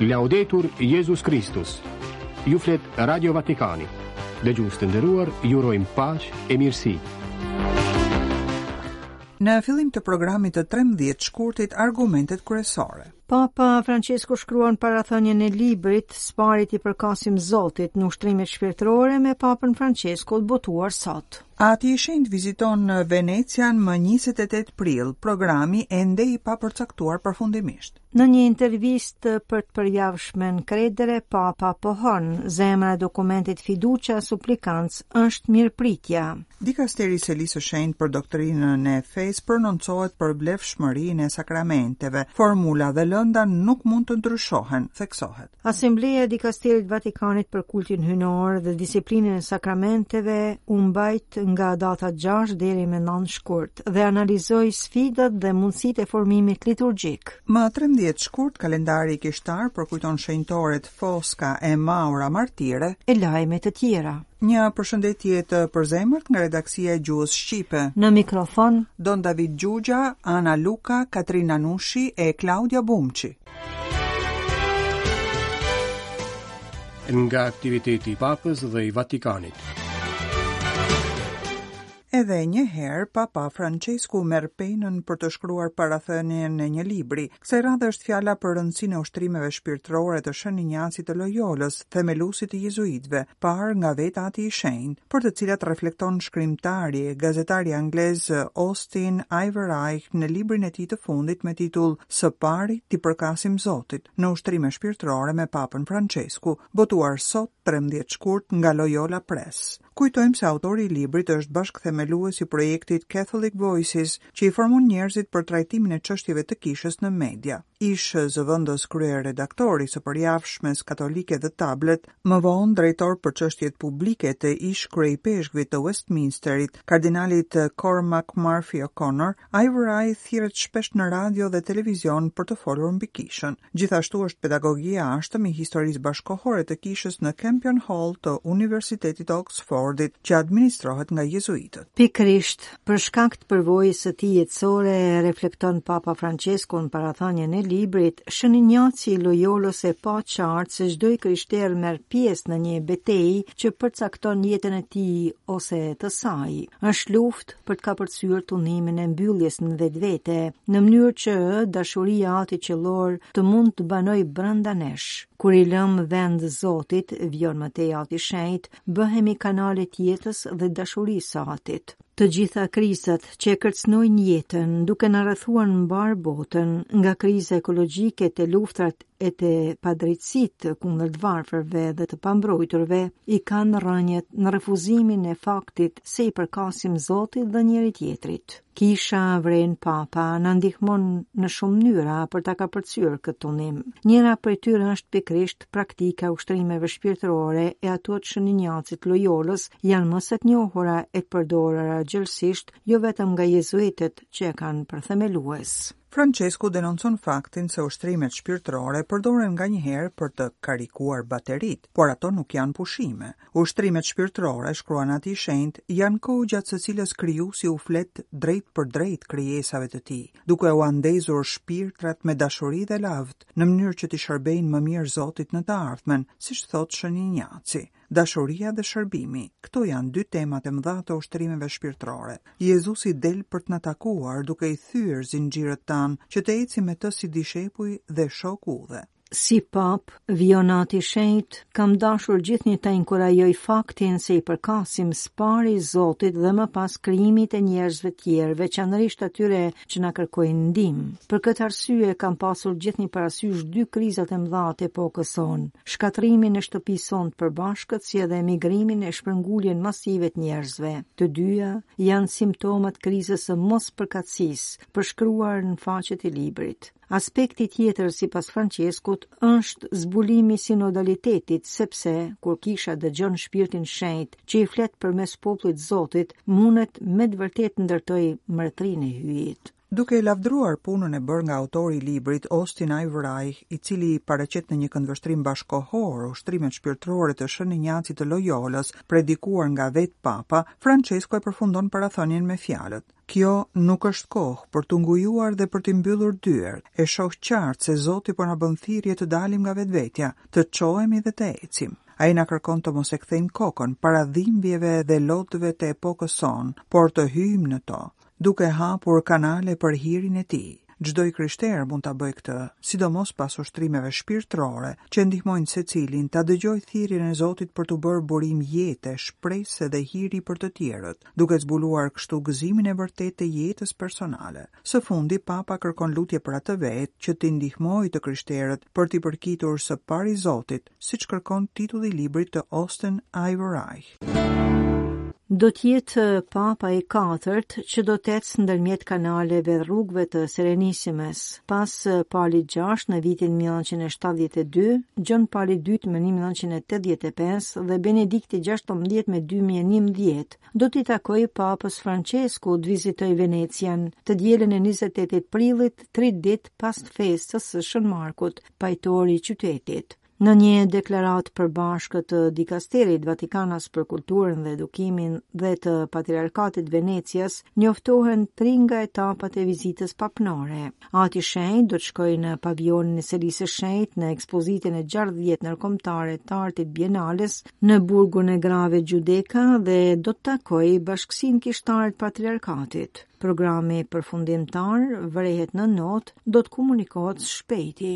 Laudetur Jezus Kristus Ju flet Radio Vatikani Dëgjues të nderuar, ju urojmë paqe e mirësi Në fillim të programit të 13 shkurtit argumentet kryesore Papa Françesku shkruan parathënien e librit Së pari t'i përkasim Zotit në ushtrimet shpirtërore me Papën Françesku të botuar sot Ati i Shenjtë viziton Venecian më 28 prill, programi ende i papërcaktuar përfundimisht. Në një intervistë për të përjavshmen Credere, Papa pohon, zemra e dokumentit Fiducia supplicans është mirëpritja. Dikasteri i Selisë së Shenjtë për doktrinën e fesë prononcohet për vlefshmërinë e sakramenteve. Formula dhe lënda nuk mund të ndryshohen, theksohet. Asambleja e Dikasterit të Vatikanit për Kultin Hyjnor dhe Disiplinën e Sakramenteve u mbajt nga data 6 deri me 9 shkurt dhe analizoi sfidat dhe mundësitë e formimit liturgjik. Më 13 shkurt kalendari kishtar përkujton shenjtoret Foska e Maura Martire e lajme të tjera. Një përshëndetje të përzemërt nga redaksia e Gjuhës Shqipe. Në mikrofon Don David Xhuxha, Ana Luka, Katrina Nushi e Klaudia Bumçi. Nga aktiviteti i Papës dhe i Vatikanit. Edhe një herë, Papa Françesku merr penën për të shkruar parathënien e një libri. Kësaj radhe është fjala për rëndësinë e ushtrimeve shpirtërore të Shën Injacit të Lojolës, themeluesit të jezuitëve. parë nga vetë Ati i Shenjtë, për të cilat reflekton shkrimtari e gazetari anglez Austen Ivereigh në librin e tij të fundit me titull Së pari t'i përkasim Zotit, në ushtrime shpirtërore me Papën Françesku, botuar sot, trembëdhjetë shkurt, nga Loyola Press. Kujtojmë se autori i librit është bashkëthemelues i projektit Catholic Voices, që i formon njerëzit për trajtimin e çështjeve të kishës në media. ish zëvendës kryeredaktor i së përjavshmes katolike The Tablet, më vonë drejtor për çështjet publike të ish kryeipeshkvit të Westminsterit, kardinalit Cormac Murphy O'Connor, Ivereigh thirret shpesh në radio dhe televizion për të folur mbi Kishën. Gjithashtu është pedagog i jashtëm i historisë bashkëkohore të Kishës në Campion Hall të Universitetit të Oksfordit, që administrohet nga jezuitët. Pikërisht, Për shkak të përvojës së tij jetësore, reflekton Papa Françesku në parathënien e librit, Shën Injaci i Lojolës e pa qartë se çdo i krishterë merr pjesë në një betejë që përcakton jetën e tij ose të saj. Është luftë për të kapërcyer tundimin e mbylljes në vetvete, në mënyrë që dashuria e Atit Qiellor të mund të banojë brenda nesh. Kur i lëmë vend Zotit, vijon më tej Ati i Shenjtë, Bëhemi kanale të jetës dhe dashurisë së Atit. Të gjitha krizat që e kërcënojnë jetën, duke na rrethuar në mbarë botën, nga kriza ekologjike te luftrat e te padrejtësitë kundër të varfërve dhe të pambrojturve, i kanë rrënjët në refuzimin e faktit se i përkasim Zotit dhe njëri-tjetrit. Kisha, vëren Papa, na ndihmon në shumë mënyra për ta kapërcyer këtë tundim. Njëra prej tyre është pikërisht praktika e ushtrimeve shpirtërore e ato të Shën Injacit të Lojolës janë më se të njohura e të përdorura gjerësisht jo vetëm nga jezuitët që e kanë për themelues. Françesku denoncon faktin se ushtrimet shpirtërore përdoren nganjëherë për të karikuar bateritë, por ato nuk janë pushime. Ushtrimet shpirtërore, shkruan Ati i Shenjtë, janë kohë gjatë së cilës Krijuesi u flet drejtpërdrejt krijesave të Tij, duke ua ndezur shpirtrat me dashuri dhe lavdë, në mënyrë që t'i shërbejnë më mirë Zotit në të ardhmen, siç thotë Shën Injaci, Dashuria dhe shërbimi, këto janë dy temat e mëdha të ushtrimeve shpirtërore. Jezusi del për të na takuar, duke i thyer zinxhirët tanë, që të ecim me Të si dishepuj dhe shokë udhe. Si Papë, vijon Ati i Shenjtë, kam dashur gjithnjë ta inkurajoj faktin se i përkasim së pari Zotit dhe më pas krijimit e njerëzve të tjerë, veçanërisht atyre që na kërkojnë ndihmë. Për këtë arsye kam pasur gjithnjë parasysh dy krizat e mëdha të epokës sonë, shkatërrimin e shtëpisë sonë të përbashkët si edhe emigrimin e shpërnguljen masive të njerëzve. Të dyja janë simptoma të krizës së mospërkatësisë, përshkruar në faqet e librit. Aspekti tjetër sipas Françeskut është zbulimi i sinodalitetit, sepse kur kisha dëgjon Shpirtin Shenjt që i flet përmes popullit të Zotit, mundet me të vërtetë të ndërtojë mbretërinë e Hyjit. Duke e lavdëruar punën e bërë nga autori i librit Austen Ivereigh, i cili paraqet në një këndvështrim bashkëkohor ushtrimet shpirtërore të Shën Injacit të Lojolës, predikuar nga vetë Papa, Françesku e përfundon parathënien me fjalët. Kjo nuk është kohë për t'u ngujuar dhe për t'i mbyllur dyert. E shoh qartë se Zoti po na bën thirrje të dalim nga vetvetja, të çohemi dhe të ecim. Ai na kërkon të mos e kthejmë kokën para dhimbjeve dhe lotëve të epokës sonë, por të hyjmë në to, duke hapur kanale për hirin e tij. Çdo i krishterë mund ta bëjë këtë, sidomos pas ushtrimeve shpirtërore që ndihmojnë secilin ta dëgjojë thirrjen e Zotit për t'u bërë burim jete, shprese dhe hiri për të tjerët, duke zbuluar kështu gëzimin e vërtetë të jetës personale. Së fundi, Papa kërkon lutje për atë vetë që t'i ndihmojë të krishterët për t'i përkitur së pari Zotit, siç kërkon titulli i librit të Austen Ivereigh. Do të jetë Papa i katërt që do të ecë ndërmjet kanaleve e rrugëve të Serenisimes. Pas Palit të gjashtë në vitin 1972, Gjon Pali i dytë më 1985 dhe Benedikti i 16 më 2011, do t'i takojë Papës Françesku të vizitojë Venecian, të dielën e 28 prillit, tri ditë pas festës së Shën Markut, pajtori i qytetit. Në një deklaratë të përbashkët të Dikasterit Vatikanas për Kulturën dhe Edukimin dhe të Patriarkatit të Venecias, njoftohen tri nga etapat e vizitës papnore. Ati i Shenjtë do të shkojë në pavijonin e Selisë së Shenjtë në ekspozitën e 60 ndërkombëtare të artit Bienales në burgun e grave Xhudeka dhe do të takojë bashkësinë kishtare të patriarkatit. Programi përfundimtar vërehet në notë, do të komunikohet së shpejti.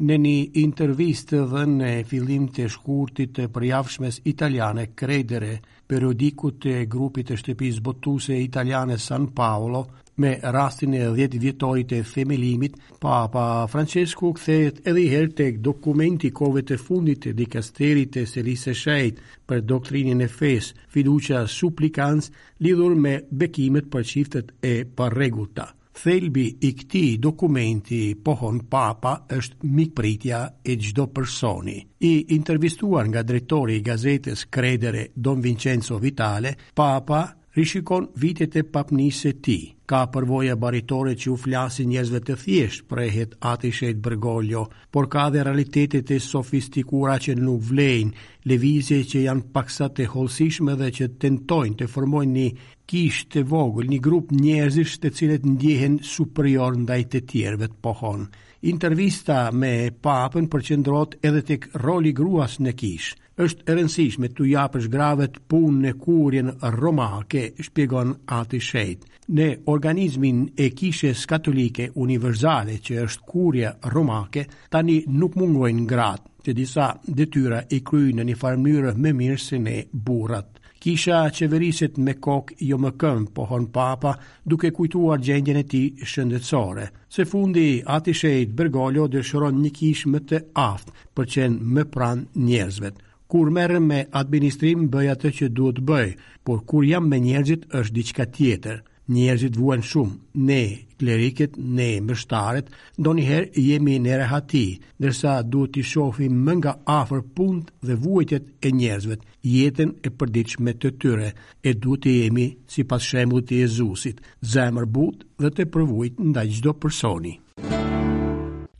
Në një intervistë dhënë në fillim të shkurtit të përjavshmes italiane Kredere, periodikut të grupit të shtëpisë botuese italiane San Paolo, me rastin e 10 vjetorit të themelimit, Papa Françesku kthehet edhe një herë tek dokumenti i kohëve të fundit të dikasterit të Selisë së Shenjtë për doktrinën e fesë, Fiducia supplicans Lidhur me bekimet për çiftet e parregullta, thelbi i këtij dokumenti, pohon Papa, është mikpritja e çdo personi. I intervistuar nga drejtori i gazetës Credere, Don Vincenzo Vitale, Papa rishikon vitet e papnisë së tij. Ka përvoja baritore që u flasin njerëzve të thjeshtë, shprehet Ati i Shenjtë Bergoglio, por ka dhe realitete të sofistikuara që nuk vlejnë, lëvizje që janë paksa të hollësishme dhe që tentojnë të formojnë një kishë të vogël, një grup njerëzish të cilët ndjehen superiorë ndaj të tjerëve, pohon. Intervista me papën përqendrohet edhe tek roli i gruas në kishë. Është e rëndësishme t'u japësh grave punë në kurien romake, shpjegon Ati i Shenjtë. Në organizmin e Kishës Katolike Universale, që është kuria romake, tani nuk mungojnë gratë, që disa detyra i kryejnë në një farë mënyrë më mirë se ne burrat. Kisha qeveriset me kokë jo me këmbë, pohon Papa, duke kujtuar gjendjen e tij shëndetësore. Së fundi, Ati i Shenjtë Bergoglio dëshiron një kishë më të aftë për të qenë më pranë njerëzve. Kur merrem me administrim bëj atë që duhet të bëj, por kur jam me njerëzit është diçka tjetër. Njerëzit vuajnë shumë, ne, klerikët, ne, meshtarët, ndonjëherë jemi në rehati, ndërsa duhet të shohim më nga afër punët dhe vuajtjet e njerëzve, jetën e përditshme të tyre, e duhet të jemi sipas shembullit të Jezusit, zemërbutë dhe të përvuajtur ndaj çdo personi.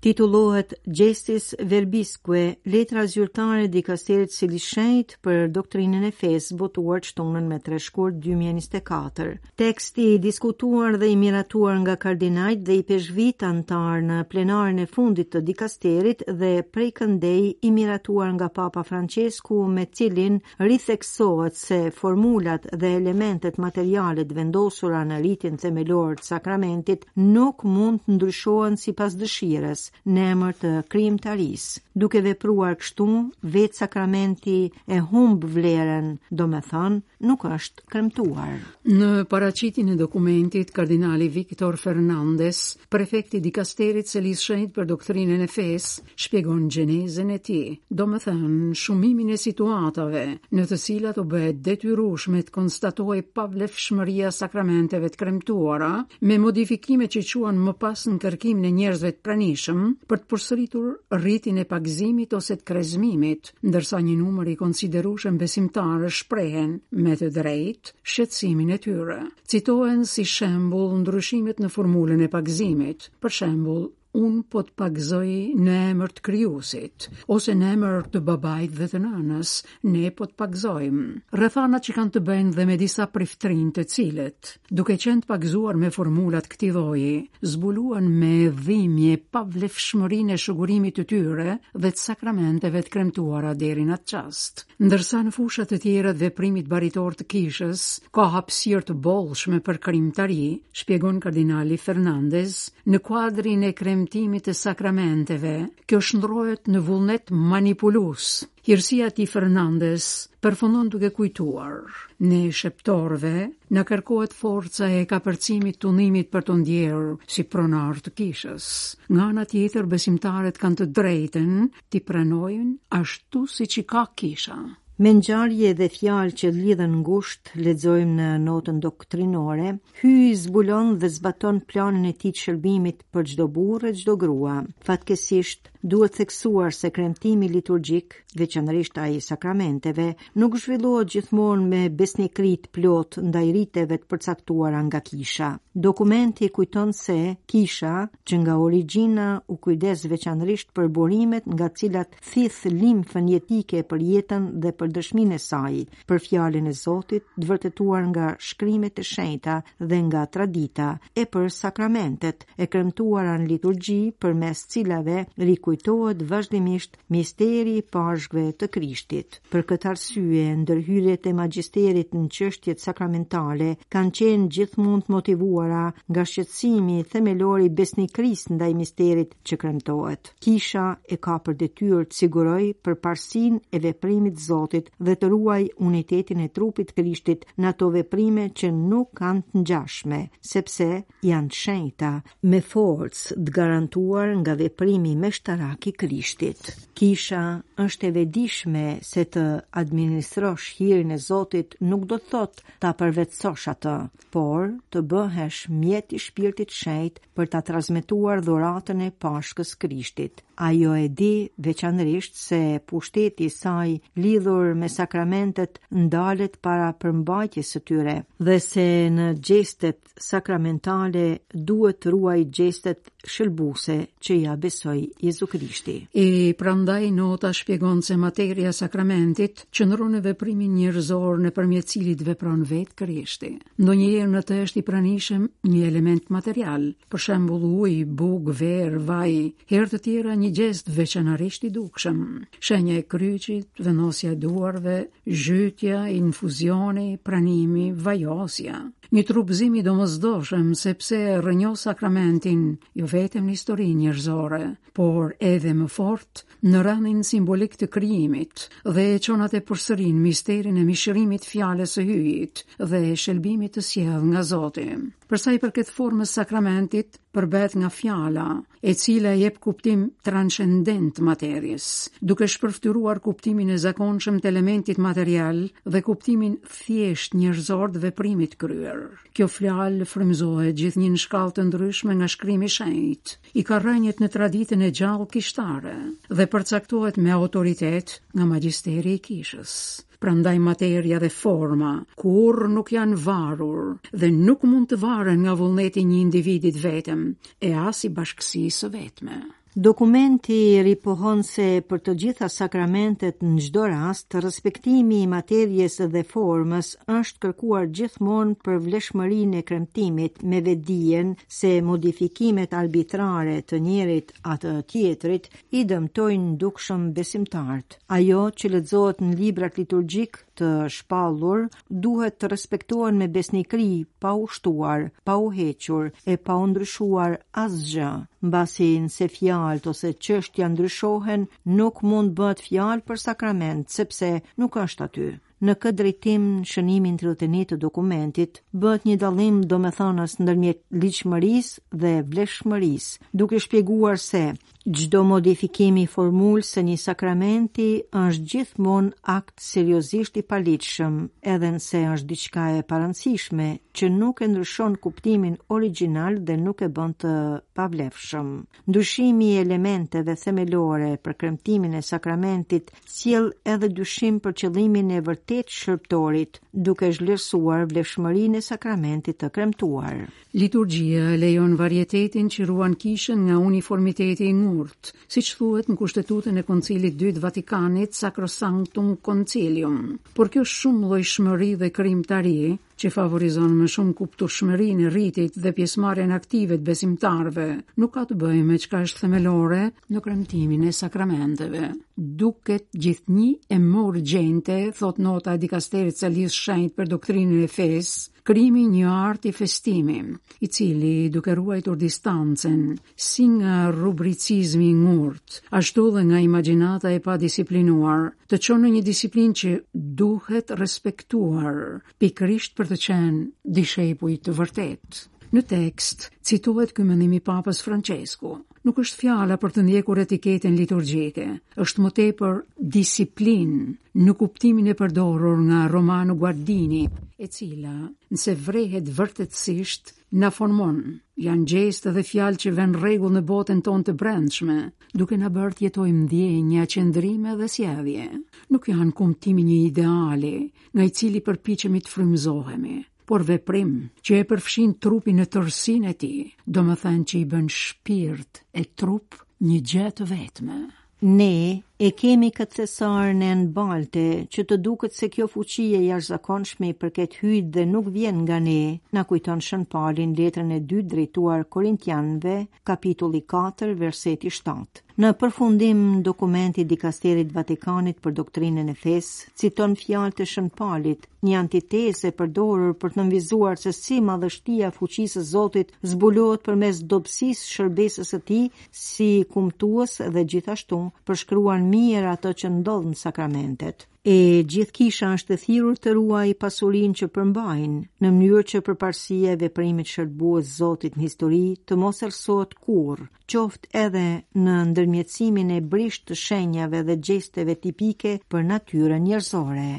Titullohet Gestis Verbisque, letra zyrtare e dikasterit Selisë së Shenjtë për doktrinën e fesë, botuar të shtunën me 3 shkurt 2024. Teksti i diskutuar dhe i miratuar nga kardinajtë dhe ipeshkvijtë anëtarë në plenaren e fundit të dikasterit dhe prej këndej i miratuar nga Papa Françesku me cilin ritheksohet se formulat dhe elementet materiale të vendosura në ritin themelor të sakramentit nuk mund të ndryshohen sipas dëshirës në emër të krijimtarisë. Duke vepruar kështu, vetë sakramenti e humb vlerën, domethënë nuk është kremtuar. Në paraqitjen e dokumentit, kardinali Viktor Fernandez, prefekt i dikasterit të Selisë së Shenjtë për doktrinën e fesë, shpjegon gjenezën e tij, domethënë shumimin e situatave në të cilat u bë e detyrueshme të konstatohej pavlefshmëria e sakramenteve të kremtuara, me modifikime që çuan më pas në kërkimin e njerëzve të pranishëm për të përsëritur ritin e pagëzimit ose të krezmimit, ndërsa një numër i konsiderueshëm besimtarësh shprehën me të drejtë shqetësimin e tyre. Citohen si shembull ndryshimet në formulën e pagëzimit, për shembull unë po të pagëzoj në emër të krijuesit ose në emër të babait dhe të nënës, ne po të pagëzojmë. Rrethana që kanë të bëjnë edhe me disa priftërinj të cilët, duke qenë të pagëzuar me formula të këtij lloji, zbuluan me dhimbje pavlefshmërinë e shugurimit të tyre dhe të sakramenteve të kremtuara deri në atë çast. Ndërsa në fusha të tjera të veprimit baritor të kishës ka hapësirë të bollshme për krijimtari, shpjegon kardinali Fernandez, në kuadrin e kremtimit të sakramenteve, kjo shndërrohet në vullnet manipulues. Hirësia e tij Fernandez përfundon duke kujtuar, ne shërbestarëve na kërkohet forca e kapërcimit të tundimit për t'u ndier si pronarë të kishës. Nga ana tjetër besimtarët kanë të drejtën t'i pranojnë ashtu siç i ka kisha. Me ngjarje dhe fjalë që lidhen ngushtë, lexojmë në notën doktrinore, Hyji zbulon dhe zbaton planin e tij të shëlbimit për çdo burrë e çdo grua. Fatkeqësisht, duhet theksuar se kremtimi liturgjik, veçanërisht ai i sakramenteve, nuk zhvillohet gjithmonë me besnikëri të plotë ndaj riteve të përcaktuara nga kisha. Dokumenti kujton se kisha që nga origjina u kujdes veçanërisht për burimet nga të cilat thith limfën jetike për jetën dhe për dëshminë e saj, për fjalën e Zotit, të vërtetuar nga shkrimet e shenjta dhe nga tradita, e për sakramentet, e kremtuara në liturgji, përmes të cilave rikujtohet vazhdimisht Misteri i Pashkëve të Krishtit. Për këtë arsye, ndërhyrjet e magjisterit në çështjet sakramentale kanë qenë gjithmonë të motivuara nga shqetësimi themelor i besnikërisë ndaj misterit që kremtohet. Kisha e ka për detyrë të sigurojë përparësinë e veprimit të Zotit dhe të ruajë unitetin e trupit të Krishtit në ato veprime që nuk kanë të ngjashme, sepse janë të shenjta, me forcë të garantuar nga veprimi meshtarak i Krishtit. Kisha është e vetëdijshme se të administrosh hirin e Zotit nuk do të thotë ta përvetësosh atë, por të bëhesh mjet i shpirtit të shenjtë për ta transmetuar dhuratën e pashkës së Krishtit. Ajo e di veçanërisht se pushteti i saj lidhur me sakramentet ndalet para përmbajtjes së tyre dhe se në gjestet sakramentale duhet të ruajë gjestet shëlbuse që ia besoi Jezu Krishti. E prandaj nota shpjegon se materia e sakramentit qëndron në veprimin njerëzor nëpërmjet të cilit vepron vetë Krishti. Ndonjëherë në të është i pranishëm një element material, për shembull ujë, bukë, verë, vaj, herë të tjera një gjest veçanërisht i dukshëm. Shenja e kryqit, vendosja e duarve, zhytja, infuzioni, pranimi, vajosja. Një trupëzim i domosdoshëm sepse rrënjos sakramentin jo vetëm në historinë njerëzore, por edhe më fort në rendin simbolik të krijimit dhe e çon atë përsëri në misterin e mishërimit të fjalës së hyjit dhe shëlbimit të sjellë nga Zoti. Përsa i përket formës së sakramentit, përbëhet nga fjala, e cila jep kuptim transcendent materies, duke shpërftyruar kuptimin e zakonshëm të elementit material dhe kuptimin thjesht njerëzor të veprimit të kryer. Kjo fjalë frymëzohet gjithnjë në shkallë të ndryshme nga shkrimi i shenjtë. I ka rrënjët në traditën e gjallë kishtare dhe përcaktohet me autoritet nga magjisteri i kishës. Prandaj materia dhe forma kurrë nuk janë varur dhe nuk mund të varen nga vullneti i një individi të vetëm e as i bashkësisë së vetme. Dokumenti ripohon se për të gjitha sakramentet në çdo rast, respektimi i materies dhe formës është kërkuar gjithmonë për vlefshmërinë e kremtimit me vetëdijen se modifikimet arbitrare të njërit a të tjetrit i dëmtojnë dukshëm besimtarët. Ajo që lexohet në librat liturgjikë të shpallur duhet të respektohen me besnikëri, pa u shtuar, pa u hequr e pa u ndryshuar asgjë, mbasi nëse fjalët ose çështja ndryshohen, nuk mund të bëhet fjalë për sakrament, sepse nuk është aty. Në këtë drejtim, në shënimin 31 të dokumentit bëhet një dallim domethënës ndërmjet ligjshmërisë dhe vlefshmërisë, duke shpjeguar se çdo modifikim i formulës së një sakramenti është gjithmonë akt seriozisht i paligjshëm, edhe nëse është diçka e parëndësishme që nuk e ndryshon kuptimin origjinal dhe nuk e bën të pavlefshëm. Ndryshimi i elementeve themelore për kremtimin e sakramentit sjell edhe dyshim për qëllimin e vërtetë të shërbëtorit, duke zhvlerësuar vlefshmërinë e sakramentit të kremtuar. Liturgjia lejon varietetin që ruan Kishën nga uniformiteti i ngurtë, siç thuhet në Kushtetutën e Koncilit të Dytë të Vatikanit Sacrosanctum Concilium. Por kjo shumëllojshmëri dhe krijimtari që favorizon më shumë kuptueshmërinë e ritit dhe pjesëmarrjen aktive të besimtarëve, nuk ka të bëjë me çka është themelore në kremtimin e sakramenteve. Duket gjithnjë e më urgjente, thotë nota e dikasterit të Selisë së Shenjtë për doktrinën e fesë, krijimi i një arti festimi, i cili duke ruajtur distancën, si nga rubricizmi i ngurtë, ashtu dhe nga imagjinata e padisiplinuar, të çon në një disiplinë që duhet respektuar, pikërisht për të qenë dishepuj të vërtetë. Në tekst citohet ky mendim i Papës Françesku. Nuk është fjala për të ndjekur etiketën liturgjike, është më tepër disiplinë në kuptimin e përdorur nga Romano Guardini, e cila, nëse vërehet vërtetësisht, Na formon, janë gjeste dhe fjalë që vënë rregull në botën tonë të brendshme, duke na bërë të jetojmë ndjenja, qëndrime dhe sjellje. Nuk janë kumtim i një ideali, nga i cili përpiqemi të frymëzohemi, por veprim që e përfshin trupin në tërësinë e tij, domethënë që i bën shpirt e trup një gjë të vetme. Ne e kemi këtë thesar në enë balte, që të duket se kjo fuqi e jashtëzakonshme i përket Hyjit dhe nuk vjen nga ne, na kujton Shën Pali në letrën e dytë drejtuar Korintianëve, kapitulli 4, verseti 7. Në përfundim, dokumenti i Dikasterit Vatikanit për Doktrinën e Fesë citon fjalët e Shën Palit, një antitezë e përdorur për të nënvizuar se si madhështia e fuqisë së Zotit zbulohet përmes dobësisë së shërbesës së tij si kumtues dhe gjithashtu përshkruan mirë atë që ndodh në sakramentet. E gjithë kisha është e thirrur të ruajë pasurinë që përmbajnë, në mënyrë që përparësia e veprimit shëlbues të Zotit në histori të mos errësohet kurrë, qoftë edhe në ndërmjetësimin e brishtë të shenjave dhe gjesteve tipike për natyrën njerëzore.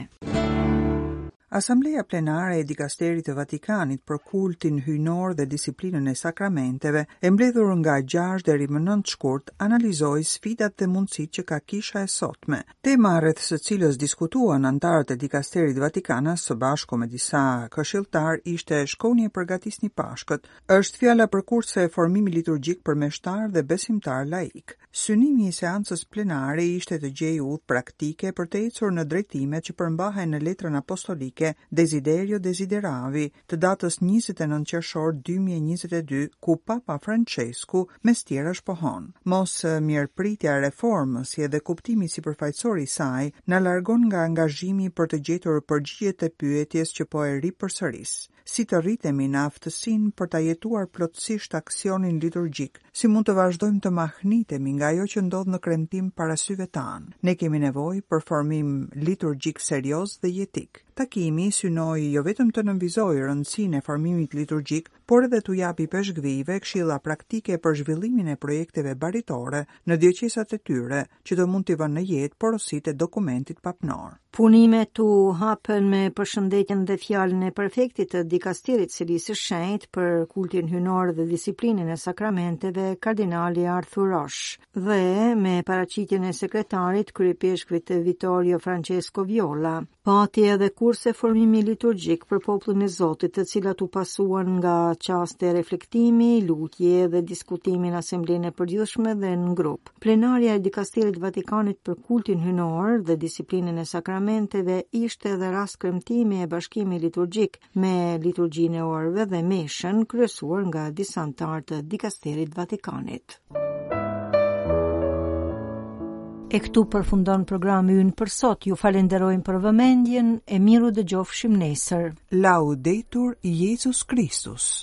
Asambleja Plenare e Dikasterit të Vatikanit për Kultin Hyjnor dhe Disiplinën e Sakramenteve, e mbledhur nga gjashtë deri më nëntë shkurt, analizoi sfidat dhe mundësitë që ka Kisha e sotme. Tema rreth së cilës diskutuan anëtarët e dikasterit vatikanas së bashku me disa këshilltarë ishte Shkoni e përgatisni Pashkët. Është fjala për kurse formimi liturgjik për meshtarë dhe besimtarë laikë. Synimi i seancës plenare ishte të gjejë udhë praktike për të ecur në drejtimet që përmbahen në Letrën Apostolike Desiderio Desideravi të datës njëzet e nëntë qershor dy mijë e njëzet e dy, ku Papa Françesku, mes tjerash pohon, Mosmirëpritja e reformës, si edhe kuptimi sipërfaqësor i saj, na largon nga angazhimi për të gjetur përgjigjet e pyetjes që po e ripërsëris. si të rritemi në aftësinë për ta jetuar plotësisht aksionin liturgjik, si mund të vazhdojmë të mahnitemi nga ajo që ndodh në kremtim para syve tanë. Ne kemi nevojë për formim liturgjik serioz dhe jetik. Takimi synoi jo vetëm të nënvizojë rëndësinë e formimit liturgjik, por edhe t'u japë ipeshkvijve këshilla praktike për zhvillimin e projekteve baritore në dioqezat e tyre, që do mund t'i vënë në jetë porositë e dokumentit papnor. Punimet u hapën me përshëndetjen dhe fjalën e prefektit të dikasterit Selisë Shenjtë për kultin hyjnor dhe disiplinën e sakramenteve kardinali Arthur Rosh dhe me paraqitjen e sekretarit kryeipeshkvit Vittorio Francesco Viola. Pati edhe kurse formimi liturgjik për popullin e Zotit, të cilat u pasuan nga çaste reflektimi, lutje dhe diskutimi në asamblenë e përgjithshme dhe në grup. Plenarja e Dikasterit Vatikanit për kultin hyjnor dhe disiplinën e sakramenteve ishte edhe rast kremtimi e bashkimi liturgjik me liturgjinë e orëve dhe meshën kryesuar nga disa anëtarë të Dikasterit Vatikanit. E këtu përfundon programi ynë për sot. Ju falënderojmë për vëmendjen e mirudëgjofshim nesër. Laudetur Jezus Kristus.